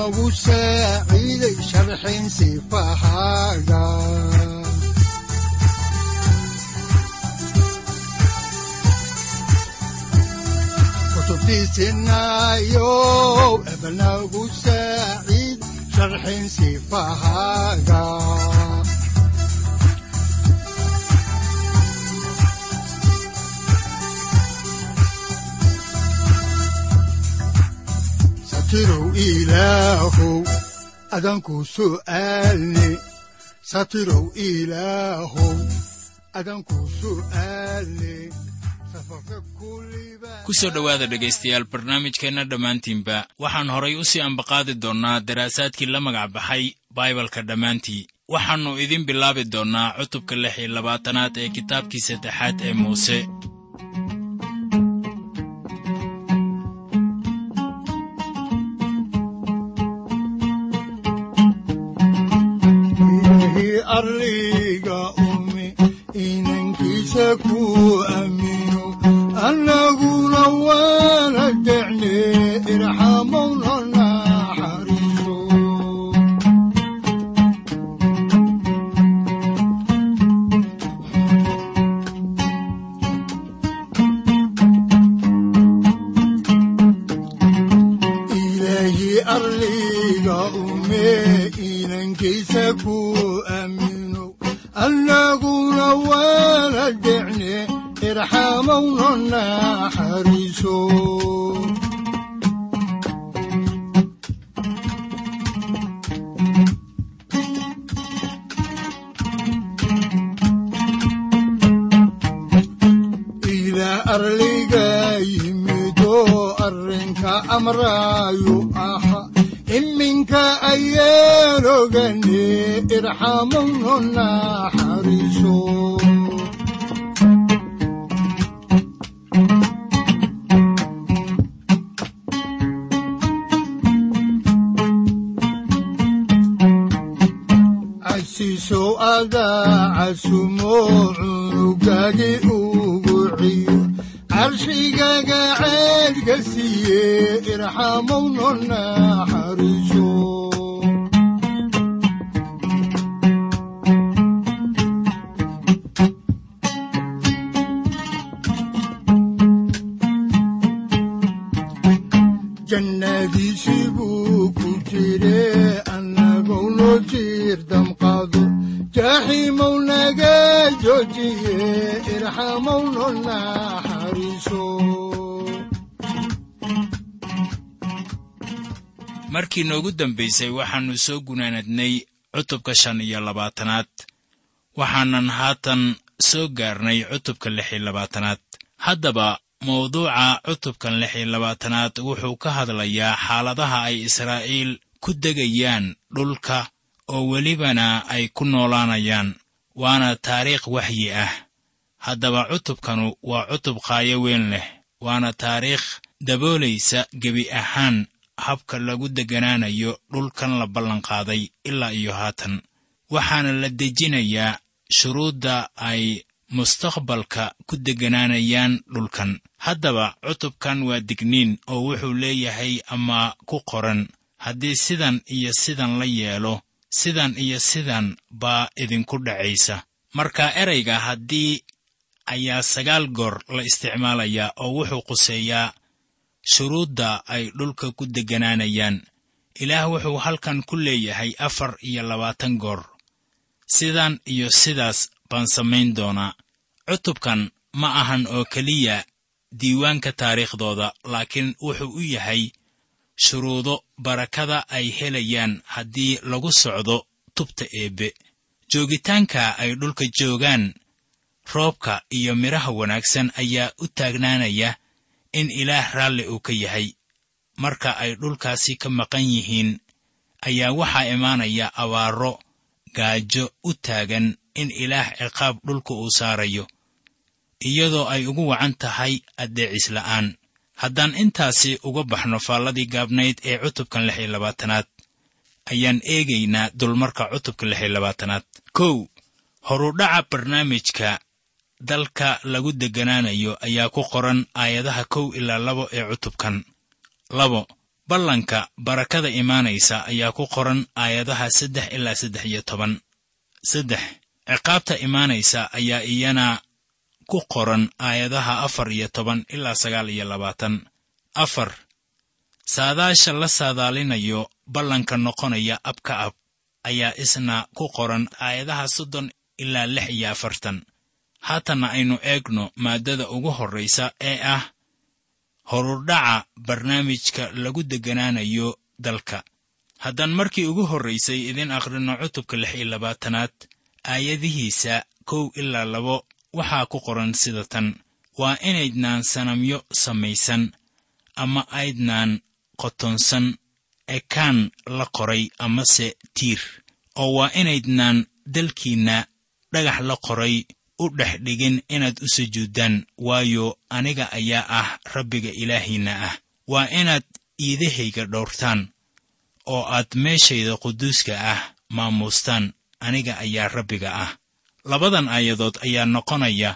udanogu saaciiday sharxin sifahaaga kutubtiisinayo ebanagu saaciid sharxin sifahaaga satirow ilaahow adanku su'aalne satirow ilaahow adanku su'aalne ku soo dhowaada dhegaystayaal barnaamijkeenna dhammaantiinba waxaan horay u sii ambaqaadi doonnaa daraasaadkii la magac baxay baibalka dhammaantii. Waxaannu idin bilaabi doonnaa cutubka lix iyo labaatanaad ee kitaabkii saddexaad ee muuse arliga yimido arrinka amraayu aha. Iminka ayaan ogane irxamowna naxariiso casiisow adaa casumo cunugagi ciyo carshigaga ceedka siiye irxamowna naxariiso jannadiisii buu ku jire annagou noo jiir damqaado jaaxiimow naga joojiye irxamowno naxariiso markii noogu dambaysay waxaannu soo gunaanadnay cutubka shan iyo labaatanaad. Waxaanan haatan soo gaarnay cutubka lix iyo labaatanaad. Haddaba mawduuca cutubkan lix iyo labaatanaad wuxuu ka hadlayaa xaaladaha ay israa'iil ku degayaan dhulka oo welibana ay ku noolaanayaan waana taariikh waxyi ah haddaba cutubkanu waa cutub qaayo weyn leh waana taariikh daboolaysa gebi ahaan habka lagu degganaanayo dhulkan la ballanqaaday ilaa iyo haatan. Waxaana la dejinayaa shuruudda ay mustaqbalka ku degganaanayaan dhulkan. Haddaba cutubkan waa digniin oo wuxuu leeyahay ama ku qoran haddii sidan iyo sidan la yeelo sidan iyo sidan baa idinku dhacaysa. Marka erayga haddii ayaa sagaal goor la isticmaalayaa oo wuxuu quseeyaa shuruudda ay dhulka ku degganaanayaan ilaah wuxuu halkan ku leeyahay afar iyo labaatan goor. Sidan iyo sidaas baan samayn doonaa. Cutubkan ma ahan oo keliya diiwaanka taariikhdooda laakiin wuxuu u yahay shuruudo barakada ay helayaan haddii lagu socdo tubta eebbe joogitaanka ay dhulka joogaan roobka iyo midhaha wanaagsan ayaa u taagnaanaya in ilaah raalli uu ka yahay. Marka ay dhulkaasi ka maqan yihiin ayaa waxaa imaanaya abaaro gaajo u taagan in ilaah ciqaab dhulka uu saarayo iyadoo ay ugu wacan tahay addeecisla'aan haddaan intaasi uga baxno faalladii gaabnayd ee cutubkan lix iyo labaatanaad ayaan eegaynaa dulmarka cutubka lix iyo labaatanaad kow horudhaca barnaamijka dalka lagu degganaanayo ayaa ku qoran aayadaha kow ilaa labo ee cutubkan. Labo ballanka barakada imaanaysa ayaa ku qoran aayadaha saddex ilaa saddex iyo toban. Saddex ciqaabta imaanaysa ayaa iyana ku qoran aayadaha afar iyo toban ilaa sagaal iyo labaatan. Afar saadaasha la saadaalinayo ballanka noqonaya abka ab ayaa isna ku qoran aayadaha soddon ilaa lix iyo afartan haatanna aynu eegno maaddada ugu horraysa ee ah horudhaca barnaamijka lagu degganaanayo dalka. Haddaan markii ugu horraysay idin akhrino cutubka lix iyo labaatanaad aayadihiisa kow ilaa labo waxaa ku qoran sida tan. Waa inaydnaan sanamyo samaysan ama aydnaan qotonsan ekaan la qoray amase tiir oo waa inaydnaan dalkiinna dhagax la qoray u dhex dhigin inaad u sujuuddaan waayo aniga ayaa ah rabbiga ilaahiinna ah. Waa inaad iidahayga dhowrtaan oo aad meeshayda quduuska ah maamuustaan aniga ayaa rabbiga ah. Labadan aayadood ayaa noqonaya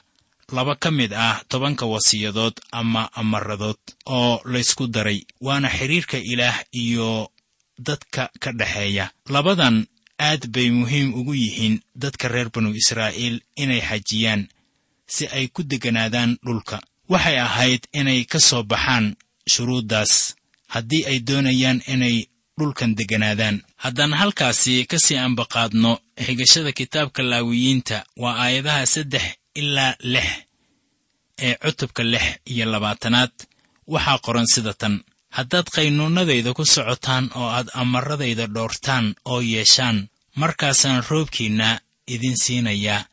laba ka mid ah tobanka wasiyadood ama amaradood oo laysku daray waana xidhiirka ilaah iyo dadka ka dhexeeya labadan aad bay muhiim ugu yihiin dadka reer banu israa'iil inay xajiyaan si ay ku degganaadaan dhulka. Waxay ahayd inay ka soo baxaan shuruuddaas haddii ay doonayaan inay dhulkan degganaadaan haddaan halkaasi ka sii ambaqaadno xigashada kitaabka laawiyiinta waa aayadaha saddex ilaa lix ee cutubka lix iyo labaatanaad. Waxaa qoran sida tan haddaad qaynuunnadayda ku socotaan oo aad amaradayda dhoortaan oo yeeshaan markaasaan roobkiinna idin siinayaa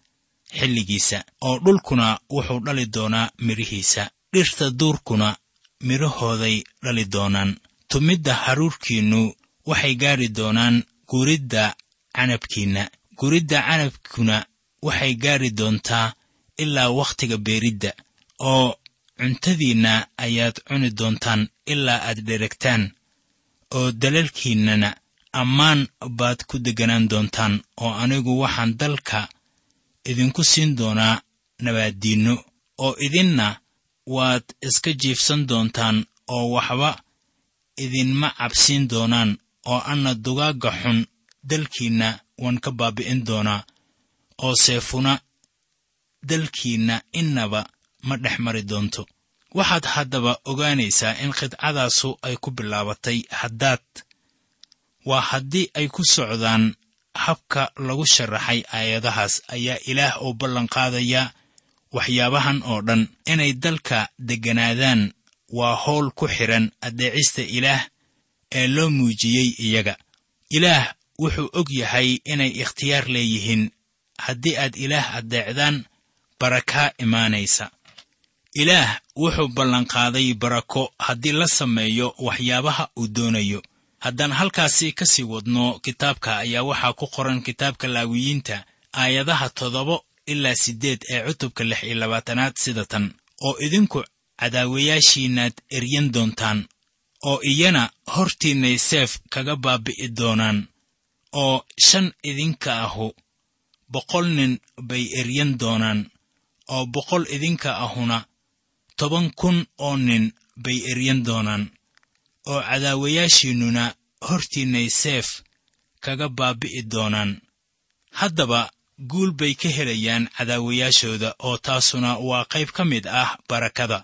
xilligiisa oo dhulkuna wuxuu dhali doonaa midhihiisa dhirta duurkuna midhahooday dhali doonaan. Tumidda haruurkiinnu waxay gaadhi doonaan guridda canabkiinna guridda canabkuna waxay gaadhi doontaa ilaa wakhtiga beeridda oo cuntadiinna ayaad cuni doontaan ilaa aad dheragtaan oo dalalkiinnana ammaan baad ku degganaan doontaan oo anigu waxaan dalka idinku siin doonaa nabaaddiinno oo idinna waad iska jiifsan doontaan oo waxba idinma cabsiin doonaan oo anna dugaagga xun dalkiinna waan ka baabi'in doonaa oo seefuna dalkiinna innaba ma dhex mari doonto. Waxaad haddaba ogaanaysaa in khidcadaasu ay ku bilaabatay haddaad. Waa haddii ay ku socdaan habka lagu sharaxay aayadahaas ayaa ilaah oo ballanqaadaya waxyaabahan oo dhan. Inay dalka degganaadaan waa howl ku xidhan addeecista ilaah ee loo muujiyey iyaga. Ilaah wuxuu og yahay inay ikhtiyaar leeyihiin. Haddii aad ilaah addeecdaan barakaa imaanaysa ilaah wuxuu ballanqaaday barako haddii la sameeyo waxyaabaha uu doonayo. Haddaan halkaasi ka sii wadno kitaabka ayaa waxaa ku qoran kitaabka laawiyiinta aayadaha toddoba ilaa siddeed ee cutubka lix iyo labaatanaad sida tan oo idinku cadaawayaashiinnaad eryan doontaan oo iyana hortiinnay seef kaga baabi'i doonaan oo shan idinka ahu boqol nin bay eryan doonaan oo boqol idinka ahuna toban kun oo nin bay eryan doonaan oo cadaawayaashiinnuna hortiinnay seef kaga baabi'i doonaan. Haddaba guul bay ka helayaan cadaawayaashooda oo taasuna waa qayb ka mid ah barakada.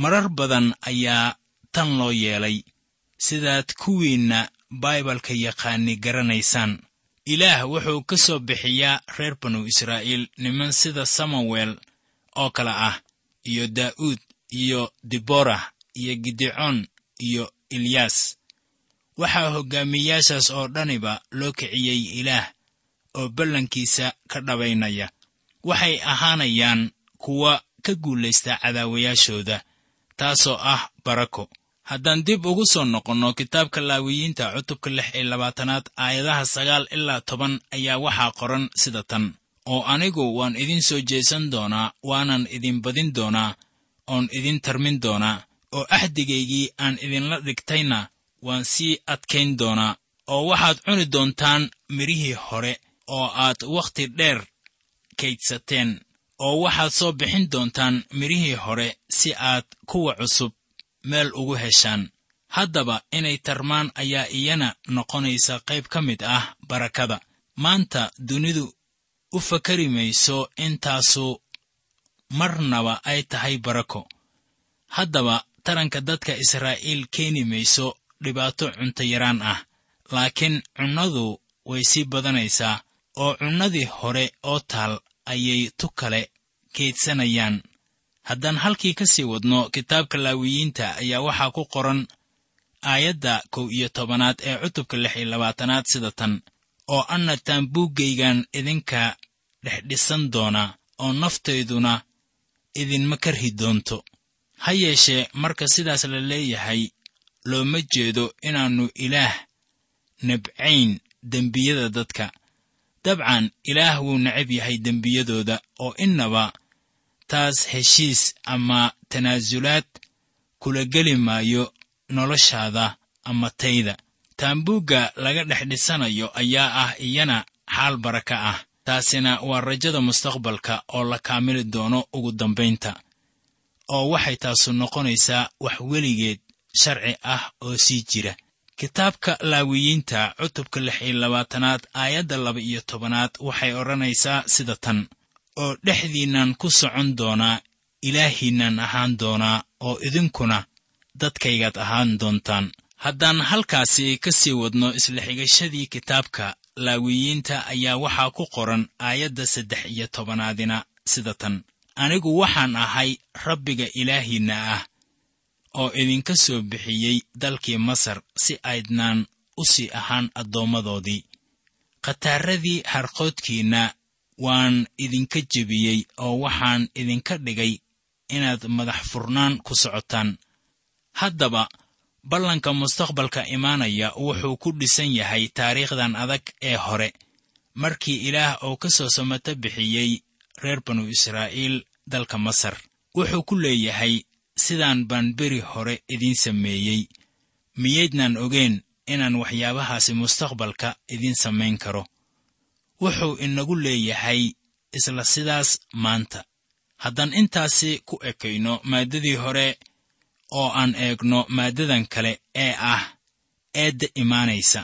Marar badan ayaa tan loo yeelay sidaad kuwiinna baibalka yaqaani garanaysaan. Ilaah wuxuu ka soo bixiyaa reer banu israa'iil niman sida samuwel oo kale ah iyo daa'uud iyo diborah iyo gidecoon iyo ilyaas waxaa hoggaamiyayaashaas oo dhaniba loo kiciyey ilaah oo ballankiisa ka dhabaynaya. Waxay ahaanayaan kuwa ka guulaysta cadaawayaashooda taasoo ah barako. Haddaan dib ugu soo noqonno kitaabka laawiyiinta cutubka lix iyo labaatanaad aayadaha sagaal ilaa toban ayaa waxaa qoran sida tan oo anigu waan idin soo jeesan doonaa waanan idin badin doonaa oon idin tarmin doonaa oo axdigaygii aan idinla dhigtayna waan sii adkayn doonaa oo waxaad cuni doontaan midhihii hore oo aad wakhti dheer kaydsateen oo waxaad soo bixin doontaan midhihii hore si aad kuwa cusub meel ugu heshaan. Haddaba inay tarmaan ayaa iyana noqonaysa qayb ka mid ah barakada. Maanta dunidu u fakari mayso intaasu marnaba ay tahay barako. Haddaba taranka dadka israa'iil keeni mayso dhibaato cuntayaraan ah laakiin cunnadu way sii badanaysaa oo cunnadii hore oo taal ayay tu kale keydsanayaan haddaan halkii ka sii wadno kitaabka laawiyiinta ayaa waxaa ku qoran aayadda kow iyo tobanaad ee cutubka lix iyo labaatanaad sida tan oo anna taambuuggaygan idinka dhexdhisan doona oo naftayduna idinma karhi doonto. Ha yeeshee marka sidaas la leeyahay looma jeedo inaannu ilaah nabcayn dembiyada dadka. Dabcan ilaah wuu necab yahay dembiyadooda oo innaba taas heshiis ama tanaasulaad kula geli maayo noloshaada ama tayda taambuugga laga dhex dhisanayo ayaa ah iyana xaal baraka ah. Taasina waa rajada mustaqbalka oo la kaamili doono ugu dambaynta oo waxay taasu noqonaysaa wax weligeed sharci ah oo sii jira. Kitaabka laawiyiinta cutubka lix iyo labaatanaad aayadda laba iyo tobanaad waxay odhanaysaa sida tan. Oo dhexdiinnan ku socon doonaa ilaahiinnan ahaan doonaa oo idinkuna dadkaygaad ahaan doontaan haddaan halkaasi ka sii wadno isla xigashadii kitaabka laawiyiinta ayaa waxaa ku qoran aayadda saddex iyo tobanaadina sida tan. Anigu waxaan ahay rabbiga ilaahiinna ah oo idinka soo bixiyey dalkii masar si aydnaan u sii ahaan addoommadoodii khataaradii harqoodkiinna waan idinka jebiyey oo waxaan idinka dhigay inaad madax furnaan ku socotaan. Haddaba ballanka mustaqbalka imaanaya wuxuu ku dhisan yahay taariikhdan adag ee hore markii ilaah uu ka soo samato bixiyey reer banu israa'iil dalka masar. Wuxuu ku leeyahay sidaan baan beri hore idiin sameeyey miyaydnaan ogeen inaan waxyaabahaasi mustaqbalka idiin samayn karo. Wuxuu inagu leeyahay isla sidaas maanta haddaan intaasi ku ekayno maaddadii hore oo aan eegno maaddadan kale ee ah eedda imaanaysa.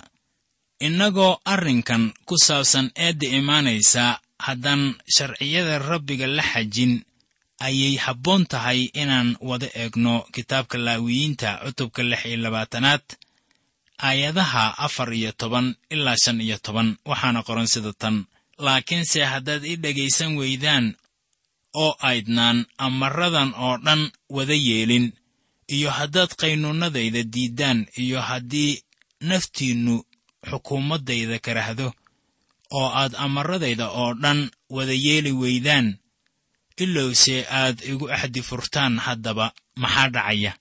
Innagoo arrinkan ku saabsan eedda imaanaysa haddaan sharciyada rabbiga la xajin ayay habboon tahay inaan wada eegno kitaabka laawiyiinta cutubka lix iyo labaatanaad aayadaha afar iyo toban ilaa shan iyo toban. Waxaana qoran sida tan laakiinse haddaad i dhegaysan weydaan oo aydnaan amaradan oo dhan wada yeelin iyo haddaad qaynuunnadayda diiddaan iyo haddii naftiinnu xukuumaddayda karahdo oo aad amaradayda oo dhan wada yeeli weydaan ilowse aad igu axdi furtaan haddaba maxaa dhacaya?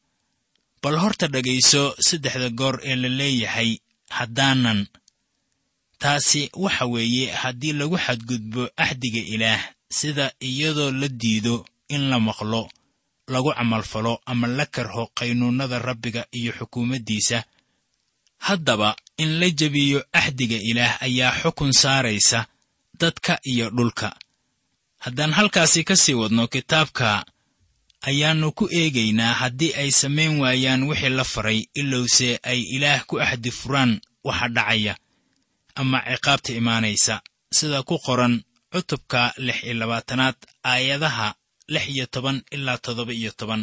Bal horta dhegayso saddexda goor ee la leeyahay haddaanan. Taasi waxa weeye haddii lagu xadgudbo axdiga ilaah sida iyadoo la diido in la maqlo lagu camalfalo ama la karho qaynuunnada rabbiga iyo xukuumaddiisa haddaba in la jebiyo axdiga ilaah ayaa xukun saaraysa dadka iyo dhulka. Haddaan halkaasi ka sii wadno kitaabka ayaannu ku eegaynaa haddii ay samayn waayaan wixii la faray ilowse ay ilaah ku axdi furaan waxa dhacaya ama ciqaabta imaanaysa. Sida ku qoran cutubka lix iyo labaatanaad aayadaha lix iyo toban ilaa toddoba iyo toban.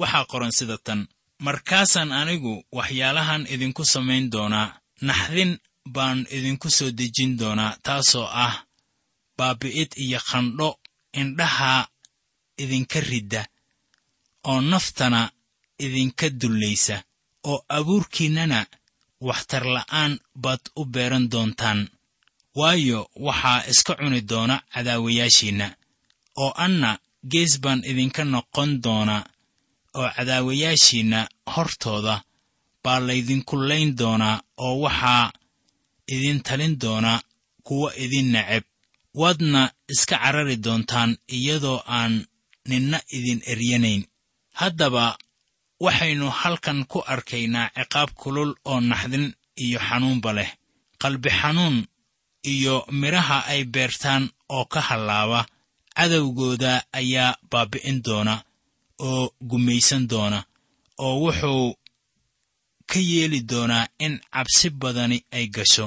Waxaa qoran sida tan. Markaasaan anigu waxyaalahan idinku samayn doonaa. Naxdin baan idinku soo dejin doonaa taasoo ah baabi'id iyo qandho indhaha idinka ridda oo naftana idinka dullaysa oo abuurkiinnana waxtarla'aan baad u beeran doontaan. Waayo waxaa iska cuni doona cadaawayaashiinna oo anna gees baan idinka noqon doonaa oo cadaawayaashiinna hortooda baa laydinku layn doonaa oo waxaa idin talin doonaa kuwa idin neceb. Waadna iska carari doontaan iyadoo aan ninna idin eryanayn. Haddaba waxaynu halkan ku arkaynaa ciqaab kulul oo naxdin iyo xanuunba leh. Qalbi xanuun iyo midhaha ay beertaan oo ka hallaaba cadowgooda ayaa baabbi'in doona oo gumaysan doona oo wuxuu ka yeeli doonaa in cabsi badani ay gasho.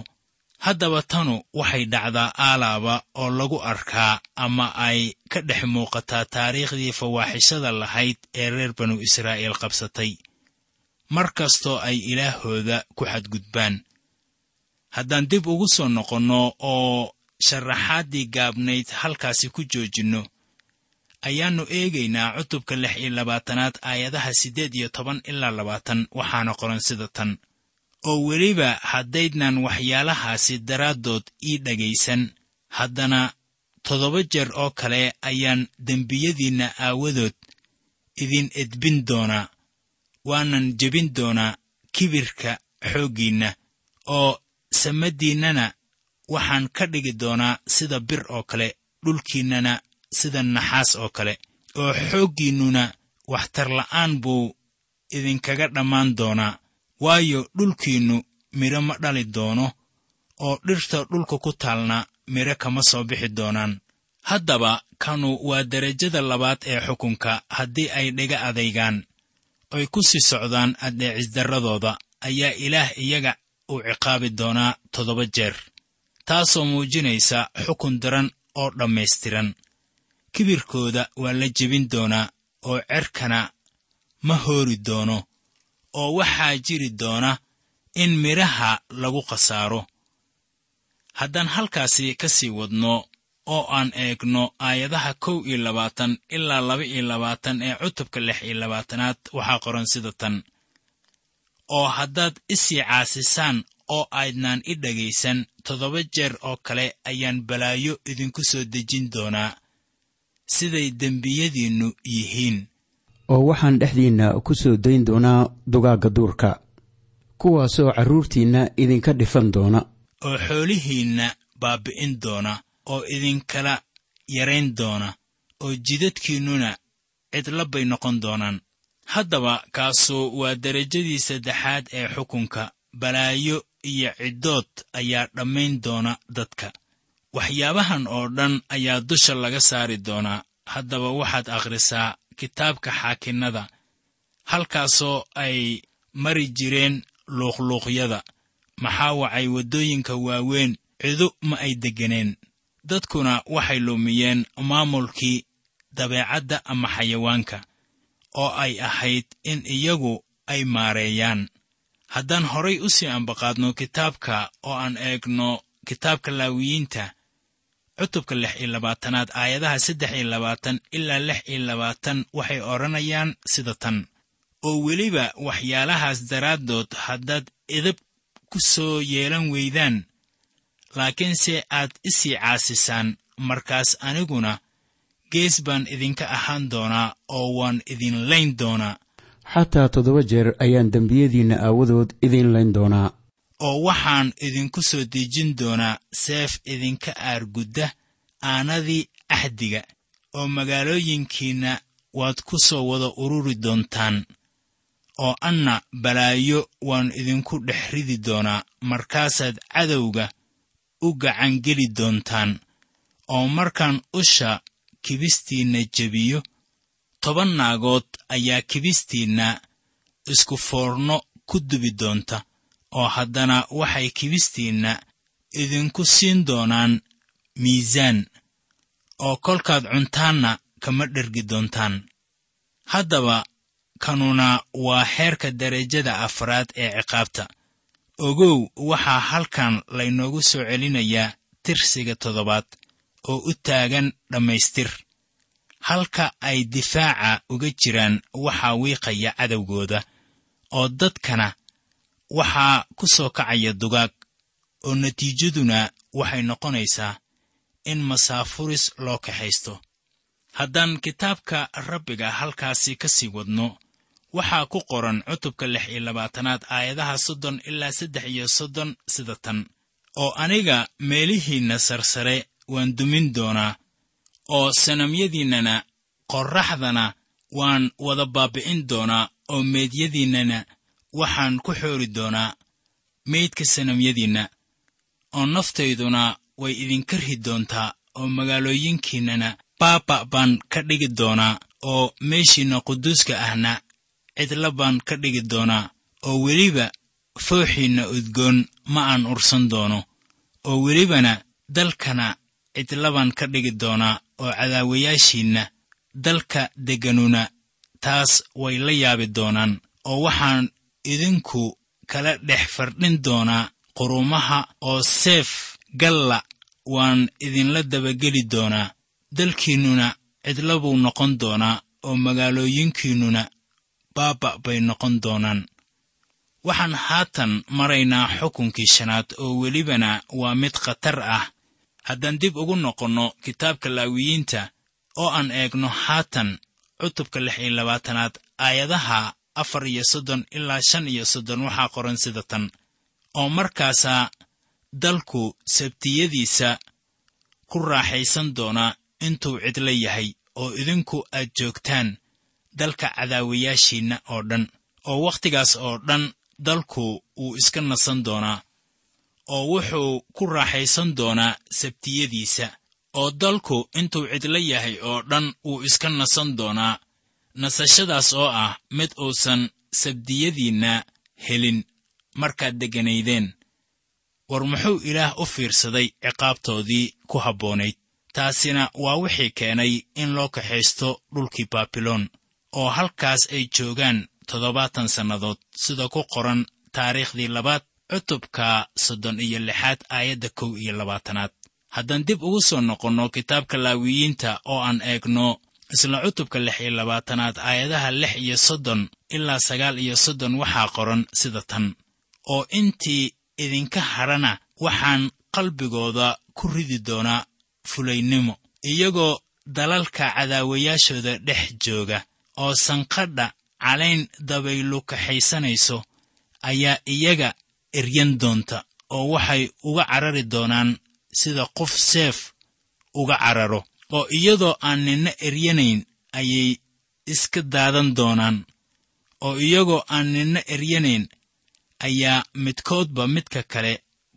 Haddaba tanu waxay dhacdaa aalaaba oo lagu arkaa ama ay ka dhex muuqataa taariikhdii fawaaxishada lahayd ee reer banu israa'iil qabsatay. Mar kastoo ay ilaahooda ku xadgudbaan. Haddaan dib ugu soo noqonno oo sharaxaaddii gaabnayd halkaasi ku joojinno. Ayaannu eegaynaa cutubka lix iyo labaatanaad aayadaha siddeed iyo toban ilaa labaatan waxaana qoran sida tan. Oo weliba haddaydnan waxyaalahaasi daraaddood ii dhegaysan haddana toddoba jeer oo kale ayaan dembiyadiinna aawadood idin edbin doonaa waanan jebin doonaa kibirka xooggiinna oo samaddiinnana waxaan ka dhigi doonaa sida bir oo kale dhulkiinnana sida naxaas oo kale oo xooggiinnuna waxtarla'aan buu idinkaga dhammaan doonaa. Waayo dhulkiinnu midho ma dhali doono oo dhirta dhulka ku taalna midho kama soo bixi doonaan. Haddaba kanu waa derajada labaad ee xukunka haddii ay dhiga adaygaan. Oy ku sii socdaan addeecisdarradooda ayaa ilaah iyaga uu ciqaabi doonaa toddoba jeer taasoo muujinaysa xukun daran oo dhammaystiran. Kibirkooda waa la jebin doonaa oo cerkana ma hoori doono oo waxaa jiri doona in midhaha lagu khasaaro. Haddaan halkaasi ka sii wadno oo aan eegno aayadaha kow iyo labaatan ilaa laba iyo labaatan ee cutubka lix iyo labaatanaad waxaa qoran sida tan. Oo haddaad isii caasisaan oo aydnaan i dhegaysan toddoba jeer oo kale ayaan balaayo idinku soo dejin doonaa. Siday dembiyadiinnu yihiin. Oo waxaan dhexdiinna ku soo dayn doonaa dugaagga duurka kuwaasoo carruurtiinna idinka dhifan doona. Oo xoolihiinna baabbi'in doona oo idinkala yarayn doona oo jidadkiinnuna cidla bay noqon doonaan. Haddaba kaasu waa derajadii saddexaad ee xukunka balaayo iyo ciddood ayaa dhammayn doona dadka. Waxyaabahan oo dhan ayaa dusha laga saari doonaa. Haddaba waxaad akhrisaa kitaabka xaakinnada halkaasoo ay mari jireen luuqluuqyada. Maxaa wacay waddooyinka waaweyn? Cidu ma ay degganeen. Dadkuna waxay lumiyeen maamulkii dabeecadda ama xayawaanka oo ay ahayd in iyagu ay maareeyaan haddaan horay u sii ambaqaadno kitaabka oo aan eegno kitaabka laawiyiinta cutubka lix iyo labaatanaad aayadaha saddex iyo labaatan ilaa lix iyo labaatan waxay odhanayaan sida tan. Oo weliba waxyaalahaas daraaddood haddaad idab ku soo yeelan weydaan laakiinse aad isii caasisaan markaas aniguna gees baan idinka ahaan doonaa oo waan idin layn doonaa xataa toddoba jeer ayaan dembiyadiinna aawadood idiin layn doonaa. Oo waxaan idinku soo dejin doonaa seef idinka aargudda aanadii axdiga oo magaalooyinkiinna waad ku soo wada ururi doontaan. Oo anna balaayo waan idinku dhex ridi doonaa markaasaad cadowga u gacangeli doontaan. Oo markaan usha kibistiinna jebiyo toban naagood ayaa kibistiinna isku foorno ku dubi doonta oo haddana waxay kibistiinna idinku siin doonaan miisaan oo kolkaad cuntaanna kama dhergi doontaan. Haddaba kanuna waa xeerka derajada afraad ee ciqaabta. Ogow waxaa halkan laynoogu soo celinayaa tirsiga toddobaad oo u taagan dhammaystir halka ay difaaca uga jiraan waxaa wiiqaya cadowgooda oo dadkana waxaa ku soo kacaya dugaag oo natiijaduna waxay noqonaysaa in masaafuris loo kaxaysto. Haddaan kitaabka rabbiga halkaasi ka sii wadno waxaa ku qoran cutubka lix iyo labaatanaad aayadaha soddon ilaa saddex iyo soddon sida tan. Oo aniga meelihiinna sarsare waan dumin doonaa oo sanamyadiinnana qorraxdana waan wada baabbi'in doonaa oo meedyadiinnana waxaan ku xoori doonaa meydka sanamyadiinna oo naftayduna way idinka ri doontaa oo magaalooyinkiinnana baaba baan ka dhigi doonaa oo meeshiinna quduuska ahna cidla baan ka dhigi doonaa oo weliba fooxiinna udgoon ma aan ursan doono oo welibana dalkana cidlabaan ka dhigi doonaa oo cadaawayaashiinna dalka degganuna taas way la yaabi doonaan oo waxaan idinku kala dhex fardhin doonaa qurumaha oo seef galla waan idinla dabageli doonaa dalkiinnuna cidla buu noqon doonaa oo magaalooyinkiinnuna baaba bay noqon doonaan. Waxaan haatan maraynaa xukunkii shanaad oo welibana waa mid khatar ah haddaan dib ugu noqonno kitaabka laawiyiinta oo aan eegno haatan cutubka lix iyo labaatanaad aayadaha afar iyo soddon ilaa shan iyo soddon waxaa qoran sida tan. Oo markaasaa dalku sabtiyadiisa ku raaxaysan doonaa intuu cidlo yahay oo idinku aad joogtaan dalka cadaawayaashiinna oo dhan. Oo wakhtigaas oo dhan dalku wuu iska nasan doonaa oo wuxuu ku raaxaysan doonaa sabtiyadiisa oo dalku intuu cidlo yahay oo dhan wuu iska nasan doonaa nasashadaas oo ah mid uusan sabdiyadiinna helin. Markaad degganaydeen war muxuu ilaah u fiirsaday ciqaabtoodii ku habboonayd. Taasina waa wixii keenay in loo kaxaysto dhulkii baabiloon oo halkaas ay joogaan toddobaatan sannadood sida ku qoran taariikhdii labaad cutubka soddon iyo lixaad aayadda kow iyo labaatanaad. Haddaan dib ugu soo noqonno kitaabka laawiyiinta oo aan eegno isla cutubka lix iyo labaatanaad aayadaha lix iyo soddon ilaa sagaal iyo soddon waxaa qoran sida tan. Oo intii idinka hadhana waxaan qalbigooda ku ridi doonaa fulaynimo iyagoo dalalka cadaawayaashooda dhex jooga oo sanqadha calayn dabaylu kaxaysanayso ayaa iyaga eryan doonta oo waxay uga carari doonaan sida qof seef uga cararo oo iyadoo aan ninna eryanayn ayay iska daadan doonaan oo iyagoo aan ninna eryanayn ayaa midkoodba midka kale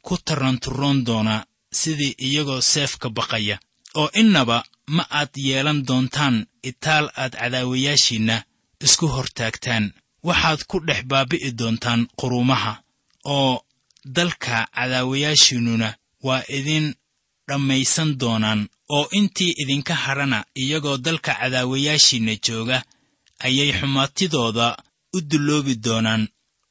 ku taranturoon doonaa sidii iyagoo seef ka baqaya. Oo innaba ma aad yeelan doontaan itaal aad cadaawayaashiinna isku hortaagtaan. Waxaad ku dhex baabi'i doontaan quruumaha oo dalka cadaawayaashiinnuna waa idin dhammaysan doonaan oo intii idinka hadhana iyagoo dalka cadaawayaashiinna jooga ayay xumaatidooda u dulloobi doonaan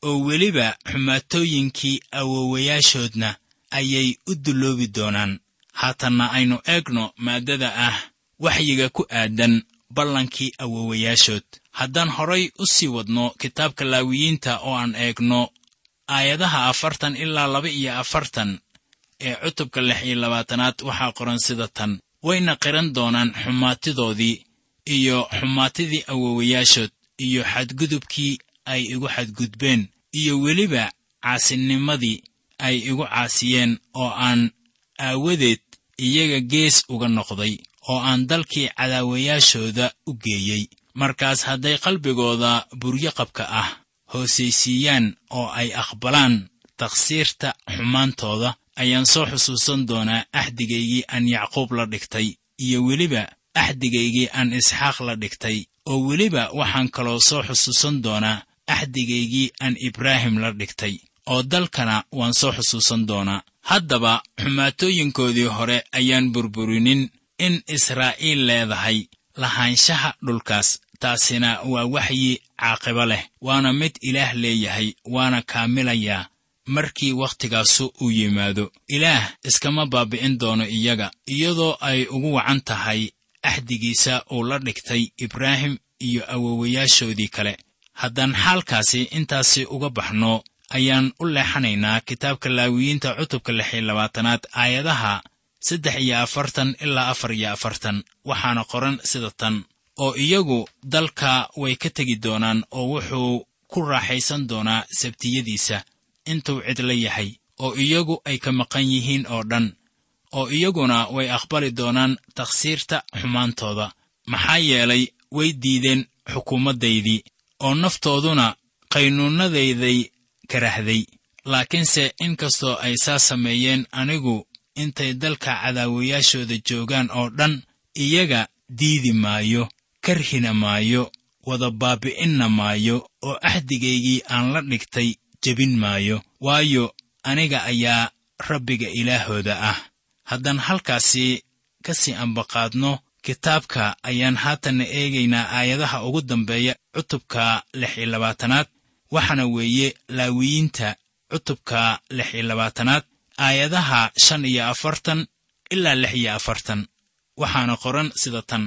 oo weliba xumaatooyinkii awowayaashoodna ayay u dulloobi doonaan. Haatanna aynu eegno maaddada ah waxyiga ku aadan ballankii awowayaashood haddaan horay u sii wadno kitaabka laawiyiinta oo aan eegno aayadaha afartan ilaa laba iyo afartan ee cutubka lix iyo labaatanaad waxaa qoran sida tan. Wayna qiran doonaan xumaatidoodii iyo xumaatidii awowayaashood iyo xadgudubkii ay igu xadgudbeen iyo weliba caasinimadii ay igu caasiyeen oo aan aawadeed iyaga gees uga noqday oo aan dalkii cadaawayaashooda u geeyey. Markaas hadday qalbigooda buryoqabka ah hoosaysiiyaan oo ay aqbalaan takhsiirta xumaantooda ayaan soo xusuusan doonaa axdigaygii aan yacquub la dhigtay iyo weliba axdigaygii aan isxaaq la dhigtay oo weliba waxaan kaloo soo xusuusan doonaa axdigaygii aan ibraahim la dhigtay oo dalkana waan soo xusuusan doonaa. Haddaba xumaatooyinkoodii hore ayaan burburinin in israa'iil leedahay lahaanshaha dhulkaas taasina waa waxyi caaqibo leh waana mid ilaah leeyahay waana kaamilayaa markii wakhtigaasu uu yimaado. Ilaah iskama baabi'in doono iyaga iyadoo ay ugu wacan tahay axdigiisa uu la dhigtay ibraahim iyo awowayaashoodii kale. Haddaan xaalkaasi intaasi uga baxno ayaan u leexanaynaa kitaabka laawiyiinta cutubka lix iyo labaatanaad aayadaha saddex iyo afartan ilaa afar iyo afartan. Waxaana qoran sida tan oo iyagu dalka way ka tegi doonaan oo wuxuu ku raaxaysan doonaa sabtiyadiisa. Intuu cidla yahay oo iyagu ay ka maqan yihiin oo dhan oo iyaguna way aqbali doonaan takhsiirta xumaantooda. Maxaa yeelay way diideen xukuumaddaydii oo naftooduna qaynuunnadayday karahday laakiinse inkastoo ay saa sameeyeen anigu intay dalka cadaawayaashooda joogaan oo dhan iyaga diidi maayo karhina maayo wada baabi'inna maayo oo axdigaygii aan la dhigtay jebin maayo. Waayo aniga ayaa rabbiga ilaahooda ah. Haddaan halkaasi ka sii ambaqaadno kitaabka ayaan haatanna eegaynaa aayadaha ugu dambeeya cutubka lix iyo labaatanaad waxaana weeye laawiyiinta cutubka lix iyo labaatanaad aayadaha shan iyo afartan ilaa lix iyo afartan waxaana qoran sida tan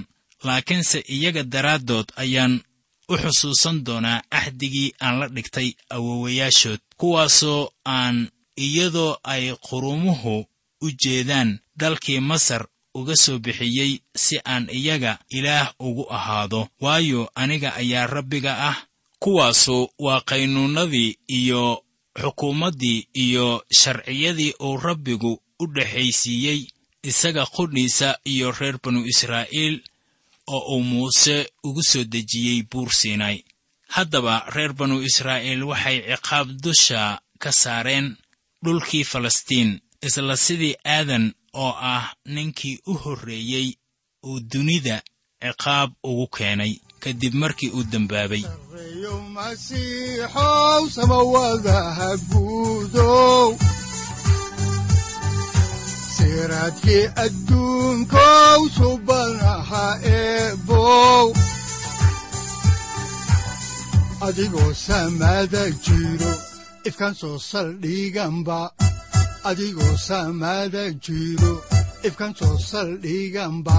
laakiinse iyaga daraaddood ayaan u xusuusan doonaa axdigii aan la dhigtay awowayaashood kuwaasoo aan iyadoo ay qurumuhu u jeedaan dalkii masar uga soo bixiyey si aan iyaga ilaah ugu ahaado. Waayo aniga ayaa rabbiga ah kuwaasu waa qaynuunnadii iyo xukuumaddii iyo sharciyadii uu rabbigu u dhexaysiiyey isaga qudhiisa iyo reer banu israa'iil oo uu muuse ugu soo dejiyey buur siinay haddaba reer banu israa'iil waxay ciqaab dusha ka saareen dhulkii falastiin isla sidii aadan oo ah ninkii u horreeyey uu dunida ciqaab ugu keenay kadib markii uu dembaabay siraadkii adduunkow eebow adigoo samada jiro ifkan soo saldhiganba jiro ifkan soo saldhiganba